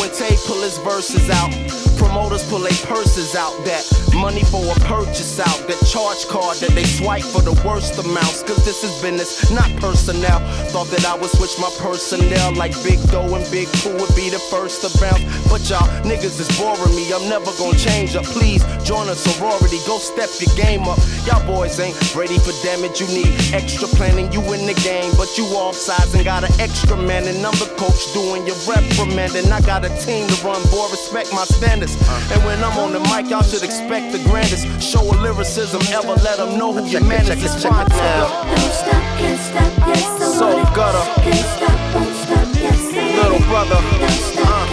went Tay pull his verses out, promoters pull their purses out. That money for a purchase out. That charge card that they swipe for the worst amounts. Cause this is business, not personnel. Thought that I would switch my personnel like Big Doe and Big Pooh would be the first to bounce. But y'all niggas is boring me. I'm never gonna change up. Please join a sorority. Go step your game up. Y'all boys ain't ready for damage. You need extra planning. You in the game, but you off and got an extra man. And I'm the coach doing your reprimanding. I got a team to run, boy. Respect my standards. And when I'm on the mic, y'all should expect the grandest. Show of lyricism, ever let them know who your man is. It's fine now. So gutter. Little brother. Uh.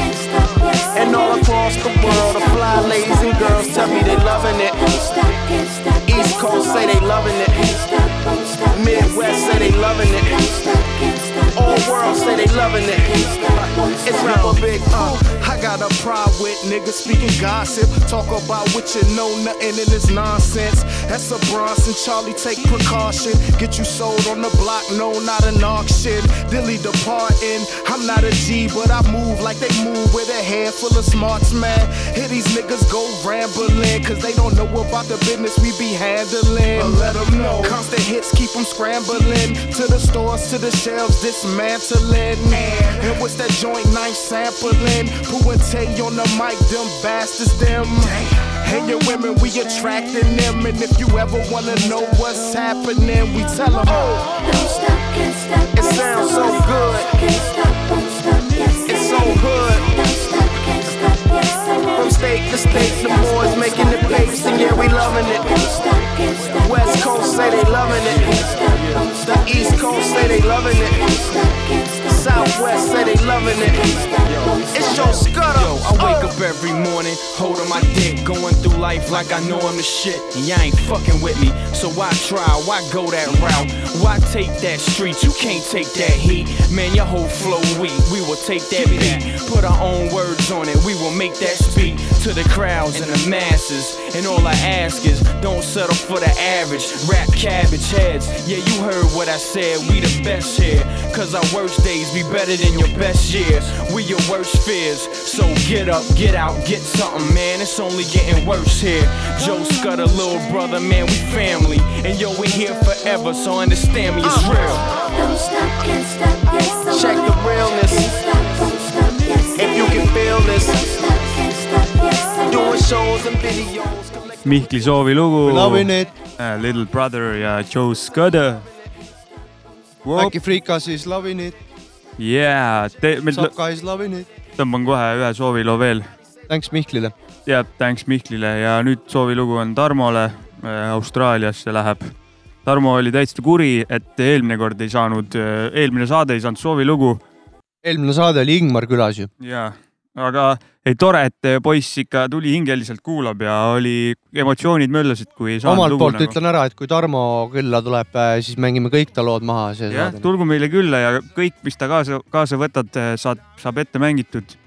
And all across the world, the fly ladies and girls tell me they loving it. East Coast say they loving it. Midwest say they loving it. World say they loving it. It's rapper big. Uh. I got a pride with niggas speaking gossip. Talk about what you know, nothing in this nonsense. That's a Bronson, Charlie, take precaution. Get you sold on the block, no, not an auction. Dilly departing. I'm not a G, but I move like they move with a head full of smarts, man. Here these niggas go rambling, cause they don't know about the business we be handling. But let them know. Constant hits keep them scrambling. To the stores, to the shelves, dismantling. And what's that joint knife sampling? Pooh and Tay on the mic, them bastards, them. And your women, we attracting them. And if you ever wanna know what's happening, we tell them. Oh, it sounds so good. Can't stop, won't stop, yes. It's so good. Don't stop, can't stop, yes. From state to state, the boys making the papes, and yeah, we loving it. West Coast say they loving it. The East Coast say they loving it. Southwest say they loving it. It's your scudder. Yo, I wake up every morning, holding my dick, going through life like I know I'm the shit. And y'all ain't fucking with me, so why try? Why go that route? Why take that street? You can't take that heat. Man, your whole flow weak. We will take that beat, put our own words on it. We will make that speak to the crowds and the masses. And all I ask is, don't settle for the average. Rap cabbage heads. Yeah, you heard what I said. We the best here. Cause our worst days be better than your best years. We your worst fears. So get up, get out, get something, man. It's only getting worse here. Joe Scudder, little brother, man, we family. And yo, we here forever, so understand me, it's real. Don't stop, can't stop, yes, Check the realness. If you can feel this. Doing shows and videos. Mihkli soovilugu Loving it. uh, Little Brother ja Joe Scudder. Äkki Freekas is loving it, Yeah, meil Saka is loving it. tõmban kohe ühe sooviloo veel. Thanks Mihklile. jah, thanks Mihklile ja nüüd soovilugu on Tarmole, Austraaliasse läheb. Tarmo oli täitsa kuri, et eelmine kord ei saanud, eelmine saade ei saanud soovilugu eelmine saade oli Ingmar külas ju. ja, aga ei tore, et poiss ikka tuli hingeliselt kuulab ja oli, emotsioonid möllasid, kui ei saanud omalt lugu poolt nagu. ütlen ära, et kui Tarmo külla tuleb, siis mängime kõik ta lood maha jah, tulgu meile külla ja kõik, mis ta kaasa, kaasa võtad, saad, saab ette mängitud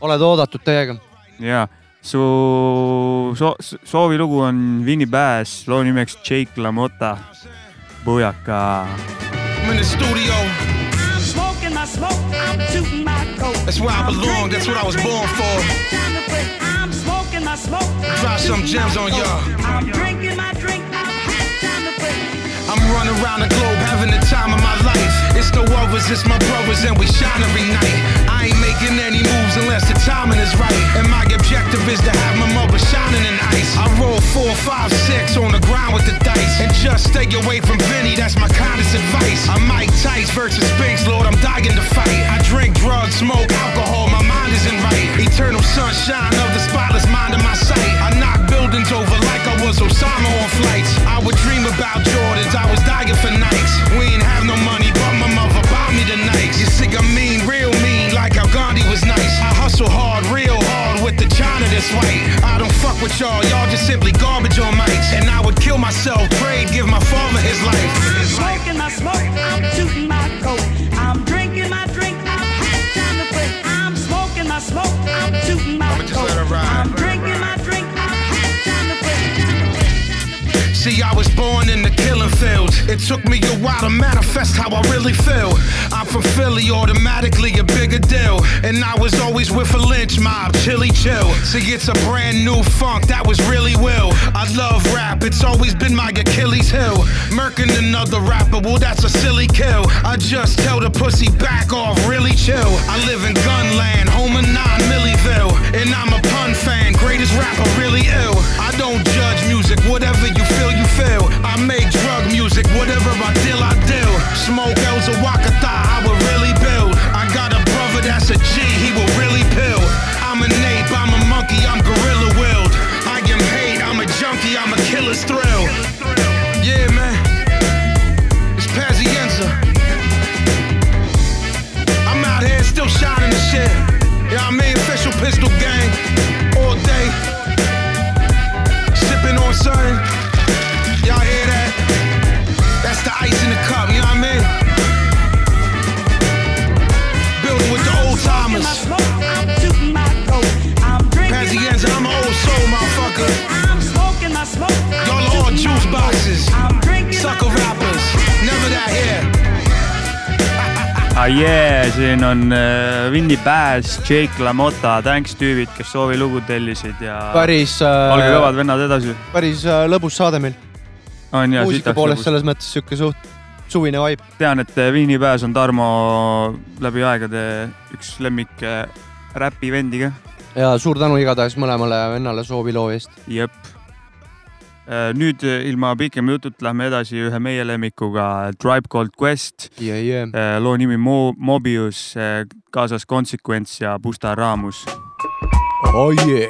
oled oodatud täiega. ja su so, soovilugu on Winny Bass, loo nimeks Jake LaMotta, Bujaka. I'm in the studio. I'm smoking my smoke, I'm coat. That's where I belong. That's what I was born for. I'm smoking my smoke. Drop some gems on y'all. I'm running around the globe having the time of my life. It's no others, it's my brothers, and we shine every night. I ain't making any moves unless the timing is right. And my objective is to have my mother shining in ice. I roll four, five, six on the ground with the dice. And just stay away from Vinny, that's my kindest advice. I'm Mike Tice versus Spinks, Lord, I'm dying to fight. I drink drugs, smoke alcohol, my mind isn't right. Eternal sunshine of the spotless mind of my sight. I knock buildings over like I was Osama on flights. I would dream about Jordans, I was dying for nights. We ain't have no money, but my mother bought me the nights. You see, I mean, real mean, like how Gandhi was nice. I hustle hard, real hard with the China that's white. I don't fuck with y'all, y'all just simply garbage on mics. And I would kill myself, pray, give my father his life. I'm smoking my smoke, I'm shooting my coat. I'm drinking my See, I was born in the killing fields. It took me a while to manifest how I really feel. I'm from Philly, automatically a bigger deal. And I was always with a lynch mob, chilly chill. See, it's a brand new funk that was really will. I love rap, it's always been my Achilles heel. Murking another rapper, well, that's a silly kill. I just tell the pussy back off, really chill. I live in Gunland, home of 9 Milliville. And I'm a pun fan, greatest rapper, really ill. I don't judge music, whatever you feel, you feel. I make drug music, whatever I deal, I deal. Smoke L's a Wakata, I will really build. I got a brother that's a G, he will really ah jee, siin on äh, Winny Bass, Jake LaMotta, thanks tüübid, kes soovilugu tellisid ja. päris äh, olge kõvad vennad edasi. päris äh, lõbus saade meil. on ja muusika poolest selles mõttes sihuke suht suvine vibe. tean, et Winny Bass on Tarmo läbi aegade üks lemmik äh, räpivendi ka. ja suur tänu igatahes mõlemale vennale sooviloo eest. jep. Nüüd äh, ilma pikema jututa lähme edasi ühe meie lemmikuga, Tribe Called Quest yeah,. Yeah. loo nimi Mo Mobius, kaasas Consequence ja Busta Raamus. oh yeah.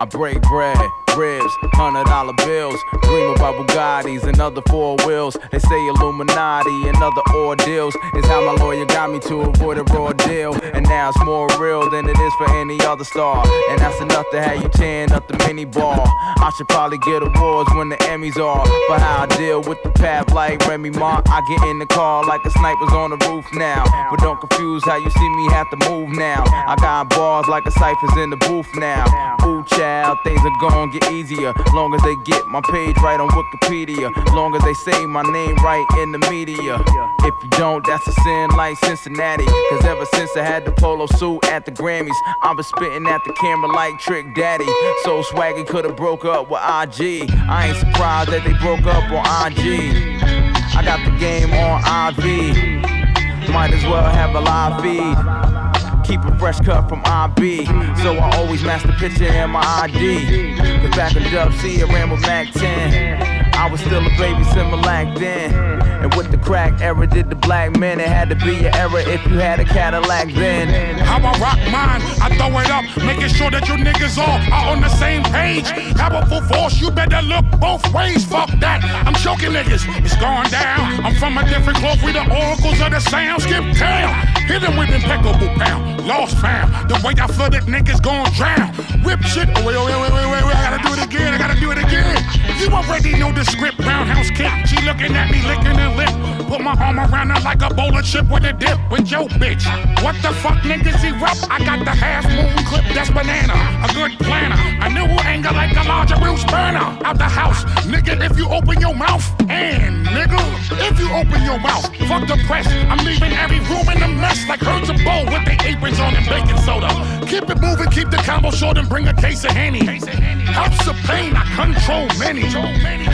I break bread, hundred dollar bills. Dream about Bugattis and other four wheels. They say Illuminati and other ordeals is how my lawyer got me to avoid a raw deal. And now it's more real than it is for any other star. And that's enough to have you tearing up the mini bar. I should probably get awards when the Emmys are for how I deal with the path like Remy Ma. I get in the car like a sniper's on the roof now. But don't confuse how you see me have to move now. I got bars like a cipher's in the booth now. Ooh, child, things are gonna get easier. Long as they get my page right on Wikipedia. Long as they say my name right in the media. If you don't, that's a sin like Cincinnati. Cause ever since I had the polo suit at the Grammys, I've been spitting at the camera like Trick Daddy. So swaggy could've broke up with IG. I ain't surprised that they broke up on IG. I got the game on IV. Might as well have a live feed. Keep a fresh cut from IB. So I always master picture in my ID. Cause back in Dub C, I ran with Mac 10. I was still a baby Similac then. And with the crack era, did the black men. It had to be your era if you had a Cadillac then. How I rock mine, I throw it up, making sure that you niggas all are on the same page. Powerful force, you better look both ways. Fuck that, I'm choking niggas. It's going down. I'm from a different cloth, we the oracles of the sound. Skip town, hit 'em with impeccable pound. Lost found, the way I flooded niggas gon' drown. Whip shit, oh, wait, wait, wait, wait, wait, wait, I gotta do it again, I gotta do it again. You already know the script, roundhouse kick. She looking at me, licking her lip. Put my arm around her like a bowl of chip with a dip. With your bitch, what the fuck niggas erupt? I got the half moon clip, that's banana. A good planner. I knew anger like a larger Bruce burner. Out the house, nigga, if you open your mouth. And nigga, if you open your mouth, fuck the press. I'm leaving every room in a mess like herds of bowl with their aprons on and baking soda. Keep it moving, keep the combo short and bring a case of Henny. Helps the pain, I control many.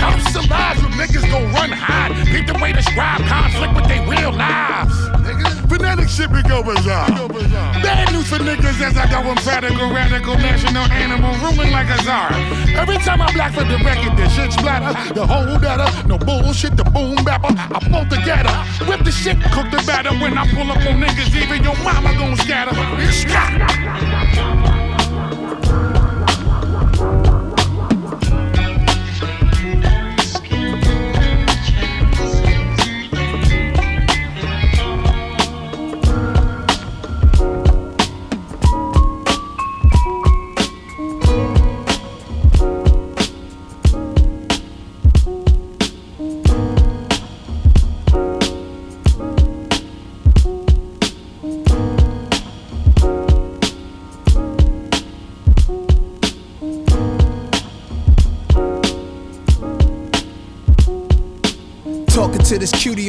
Helps the lives when niggas go run hide. Peep the way describe conflict with their real lives. Phonetic shit be go bizarre. Bad news for niggas as I go emphatical, radical, radical, national animal, ruling like a czar. Every time I black for the record, this shit splatter. The whole better, no bullshit, the boom bapper. I pull together, whip the shit, cook the batter. When I pull up on niggas, even your mama gon' scatter. Scat!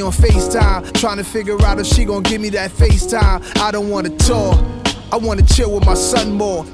On FaceTime, trying to figure out if she gon' give me that FaceTime. I don't wanna talk. I wanna chill with my son more.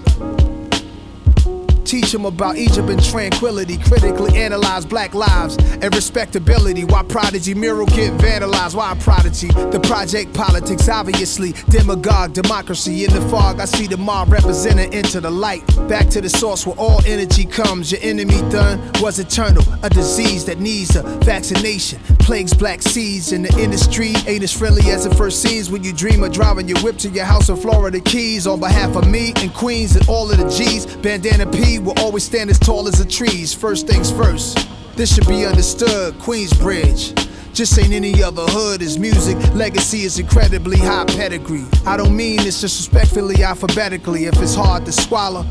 Teach him about Egypt and tranquility. Critically analyze black lives and respectability. Why Prodigy mural get vandalized? Why Prodigy? The project politics, obviously. Demagogue, democracy. In the fog, I see the mob represented into the light. Back to the source where all energy comes. Your enemy done was eternal. A disease that needs a vaccination. Plagues black seeds in the industry. Ain't as friendly as it first seems when you dream of driving your whip to your house in Florida Keys. On behalf of me and Queens and all of the G's, Bandana P will always stand as tall as the trees. First things first. This should be understood. Queensbridge. Just ain't any other hood. His music legacy is incredibly high pedigree. I don't mean this disrespectfully, alphabetically. If it's hard to swallow,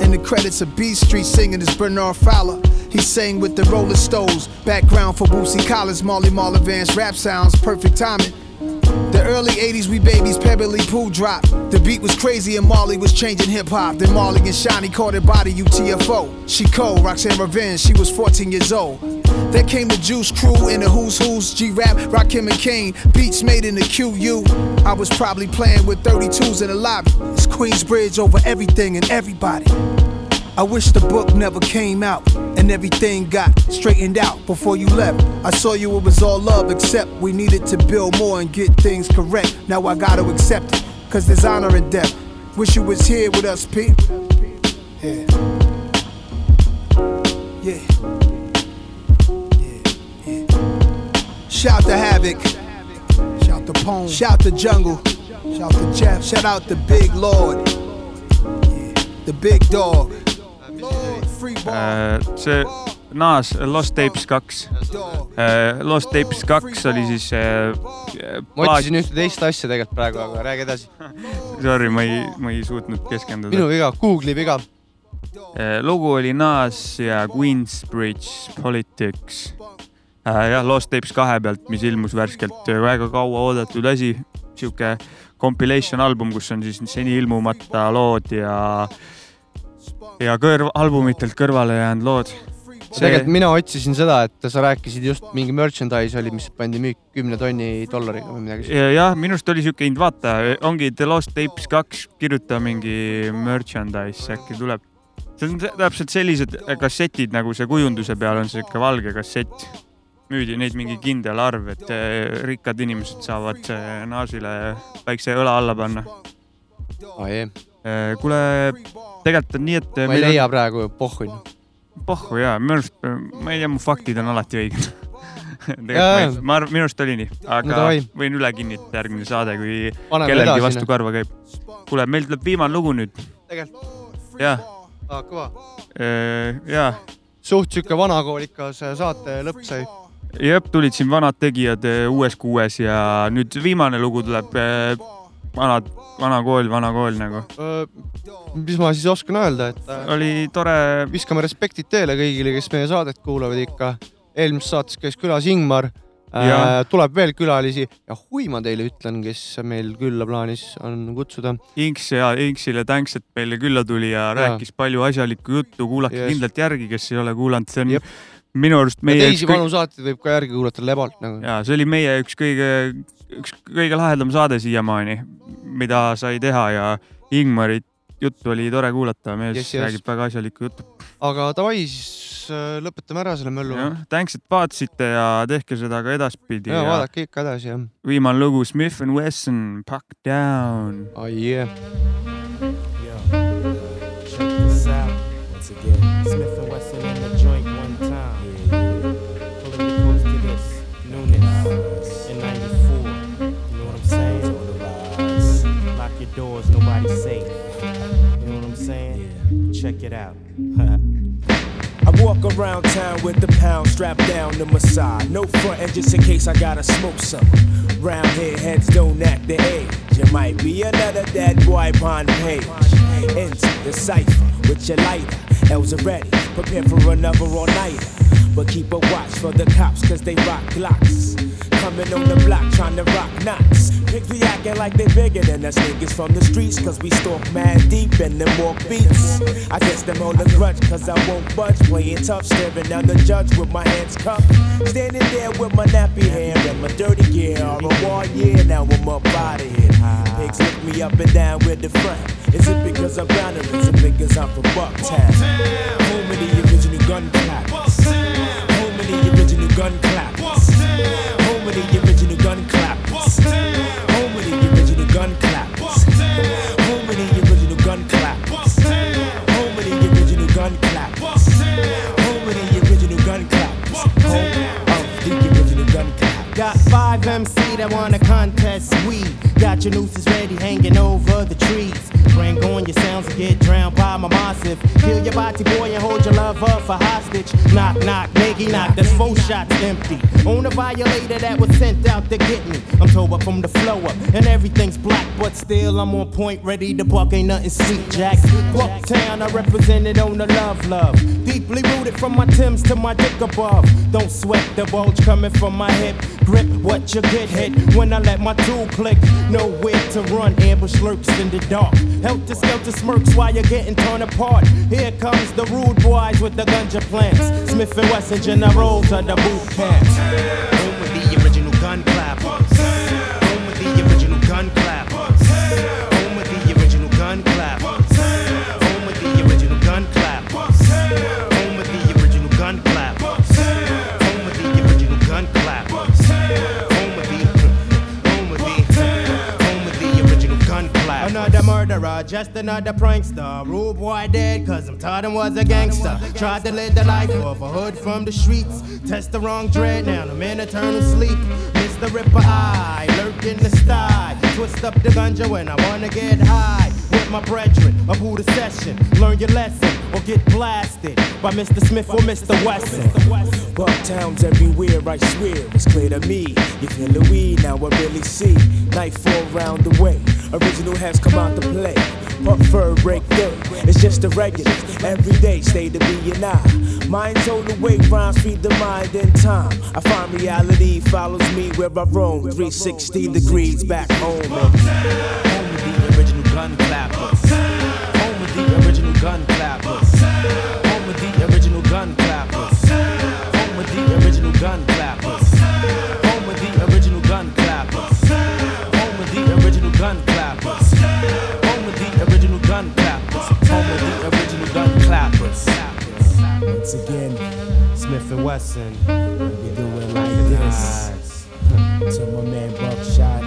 in the credits of B Street singing is Bernard Fowler. He sang with the Rolling Stones. Background for Boosie Collins, Molly Mall Advanced rap sounds. Perfect timing. The early 80s, we babies, Pebbly Pooh drop. The beat was crazy and Marley was changing hip hop. Then Marley and Shiny caught her body UTFO. She cold, Roxanne Revenge, she was 14 years old. Then came the Juice Crew and the Who's Who's, G Rap, Rakim and Kane. Beats made in the QU. I was probably playing with 32s in the lobby. It's Queensbridge over everything and everybody. I wish the book never came out and everything got straightened out before you left. I saw you, it was all love, except we needed to build more and get things correct. Now I gotta accept it, cause there's honor in death. Wish you was here with us, Pete. Yeah. Yeah. Yeah. Yeah. Shout to Havoc. Shout to Pone. Shout to Jungle. Shout to Jeff. Shout out to Big Lord. Yeah. The big dog. See Nas Lost Tapes kaks. Lost Tapes kaks oli siis äh, ma otsisin ühte teist asja tegelikult praegu, aga räägi edasi. Sorry, ma ei, ma ei suutnud keskenduda. minu viga, Google'i viga. Lugu oli Nas ja Queensbridge Politics. jah, Lost Tapes kahe pealt, mis ilmus värskelt, väga kaua oodatud asi, sihuke compilation album, kus on siis seni ilmumata lood ja, ja kõrv, albumitelt kõrvale jäänud lood. tegelikult mina otsisin seda, et sa rääkisid just mingi merchandise oli, mis pandi müük kümne tonni dollariga või midagi sellist. Ja- jah, minu arust oli siuke hind, vaata, ongi The Lost Tapes kaks, kirjuta mingi merchandise, äkki tuleb. see on tä- täpselt sellised kassetid, nagu see kujunduse peal on siuke valge kassett. müüdi neid mingi kindel arv, et eh, rikkad inimesed saavad eh, naasile väikse õla alla panna. kuule, tegelikult on nii, et. ma ei leia praegu, pohhu. pohhu jaa, minu arust, ma ei tea, mu faktid on alati õiged. Tegelikult jaa. ma, arvan, minu arust oli nii, No aga davai. võin üle kinnitada järgmine saade, kui Paneme kellelgi vastu noh. karva käib. kuule, meil tuleb viimane lugu nüüd. tegelikult, jah, aa kõva. jaa. suht sihuke vanakoolikas saate lõpp sai. jep, tulid siin vanad tegijad uues kuues ja nüüd viimane lugu tuleb vanad, vana kool, vana kool nagu. mis ma siis oskan öelda, et. oli tore. viskame respektid teele kõigile, kes meie saadet kuulavad ikka. eelmises saates käis külas Ingmar äh, Jaa.. tuleb veel külalisi ja hui ma teile ütlen, kes meil külla plaanis on kutsuda. Inks ja Inksile tänks, et meile külla tuli ja rääkis palju asjalikku juttu, kuulake Just. kindlalt järgi, kes ei ole kuulanud, see on minu arust ja meie teisi vanu saateid võib ka järgi kuulata lebalt nagu. ja see oli meie üks kõige, üks kõige lahedam saade siiamaani, mida sai teha ja Ingmari juttu oli tore kuulata, mees Yes, yes. räägib väga asjalikku juttu. aga davai, siis äh, lõpetame ära selle möllu. tänks, et vaatasite ja tehke seda ka edaspidi. ja vaadake ikka edasi jah. viimane lugu Smith and Wesson, Pack Down. Oh yeah. Check this out. Once again, You know what I'm saying? Check it out. I walk around town with the pound strapped down to my side. No frontin' just in case I gotta smoke some. Round here, heads don't act the age. It might be another dead boy upon page. Into the cipher with your lighter. L's ready, prepare for another all nighter. But keep a watch for the cops, cause they rock glocks. Coming on the block trying to rock knots. Pigs be acting like they bigger than us niggas from the streets, cause we stalk mad deep in them walk beats. I guess them hold the grudge, cause I won't budge. Playing tough, staring down the judge with my hands cupped. Standing there with my nappy hair and my dirty gear. All a war year, now I'm up out of here. Pigs lift me up and down with the front. Is it because I'm down or is it because I'm from Bucktown? Home of the original gun clappers. Home of the original gun clappers. That wanna contest we Got your nooses ready hanging over the trees. Bring on your sounds get drowned by my massive. Kill your body boy and hold your love up for hostage. Knock, knock, nigga, knock, that's four shots empty. On a violator that was sent out to get me. I'm told up from the flow up and everything's black, but still I'm on point, ready to buck. Ain't nothing sweet, Jack. Bucktown, I represented on the love, love. Deeply rooted from my Timbs to my dick above. Don't sweat the bulge coming from my hip. Grip what you get hit when I let my tool click. Nowhere to run, ambush lurks in the dark. Helter skelter smirks while you're getting torn apart. Here comes the rude boys with the ganja plants. Smith and Wesson of the boot camp. Just another prankster. Rude boy dead, cause I'm taught him was a gangster. Tried to live the life of a hood from the streets. Test the wrong dread, now I'm in eternal sleep. Mr. Ripper Eye, lurk in the sty. Twist up the ganja when I wanna get high. with my brethren. Abu the session, learn your lesson or get blasted by Mr. Smith or Mr. Wesson. Bucktowns everywhere, I swear, it's clear to me. You feel the weed, now I really see. Nightfall round the way, original has come out to play. Fur break day, it's just a regular. Every day, stay to be and I. Mind's the way, rhymes feed the mind in time. I find reality follows me where I roam. 360 degrees back home. Home of the original gun clappers. Home of the original gun clappers. Home of the original gun clappers. Home of the original gun clappers. Smith mm-hmm. and Wesson, we do it like this. To my man Buckshot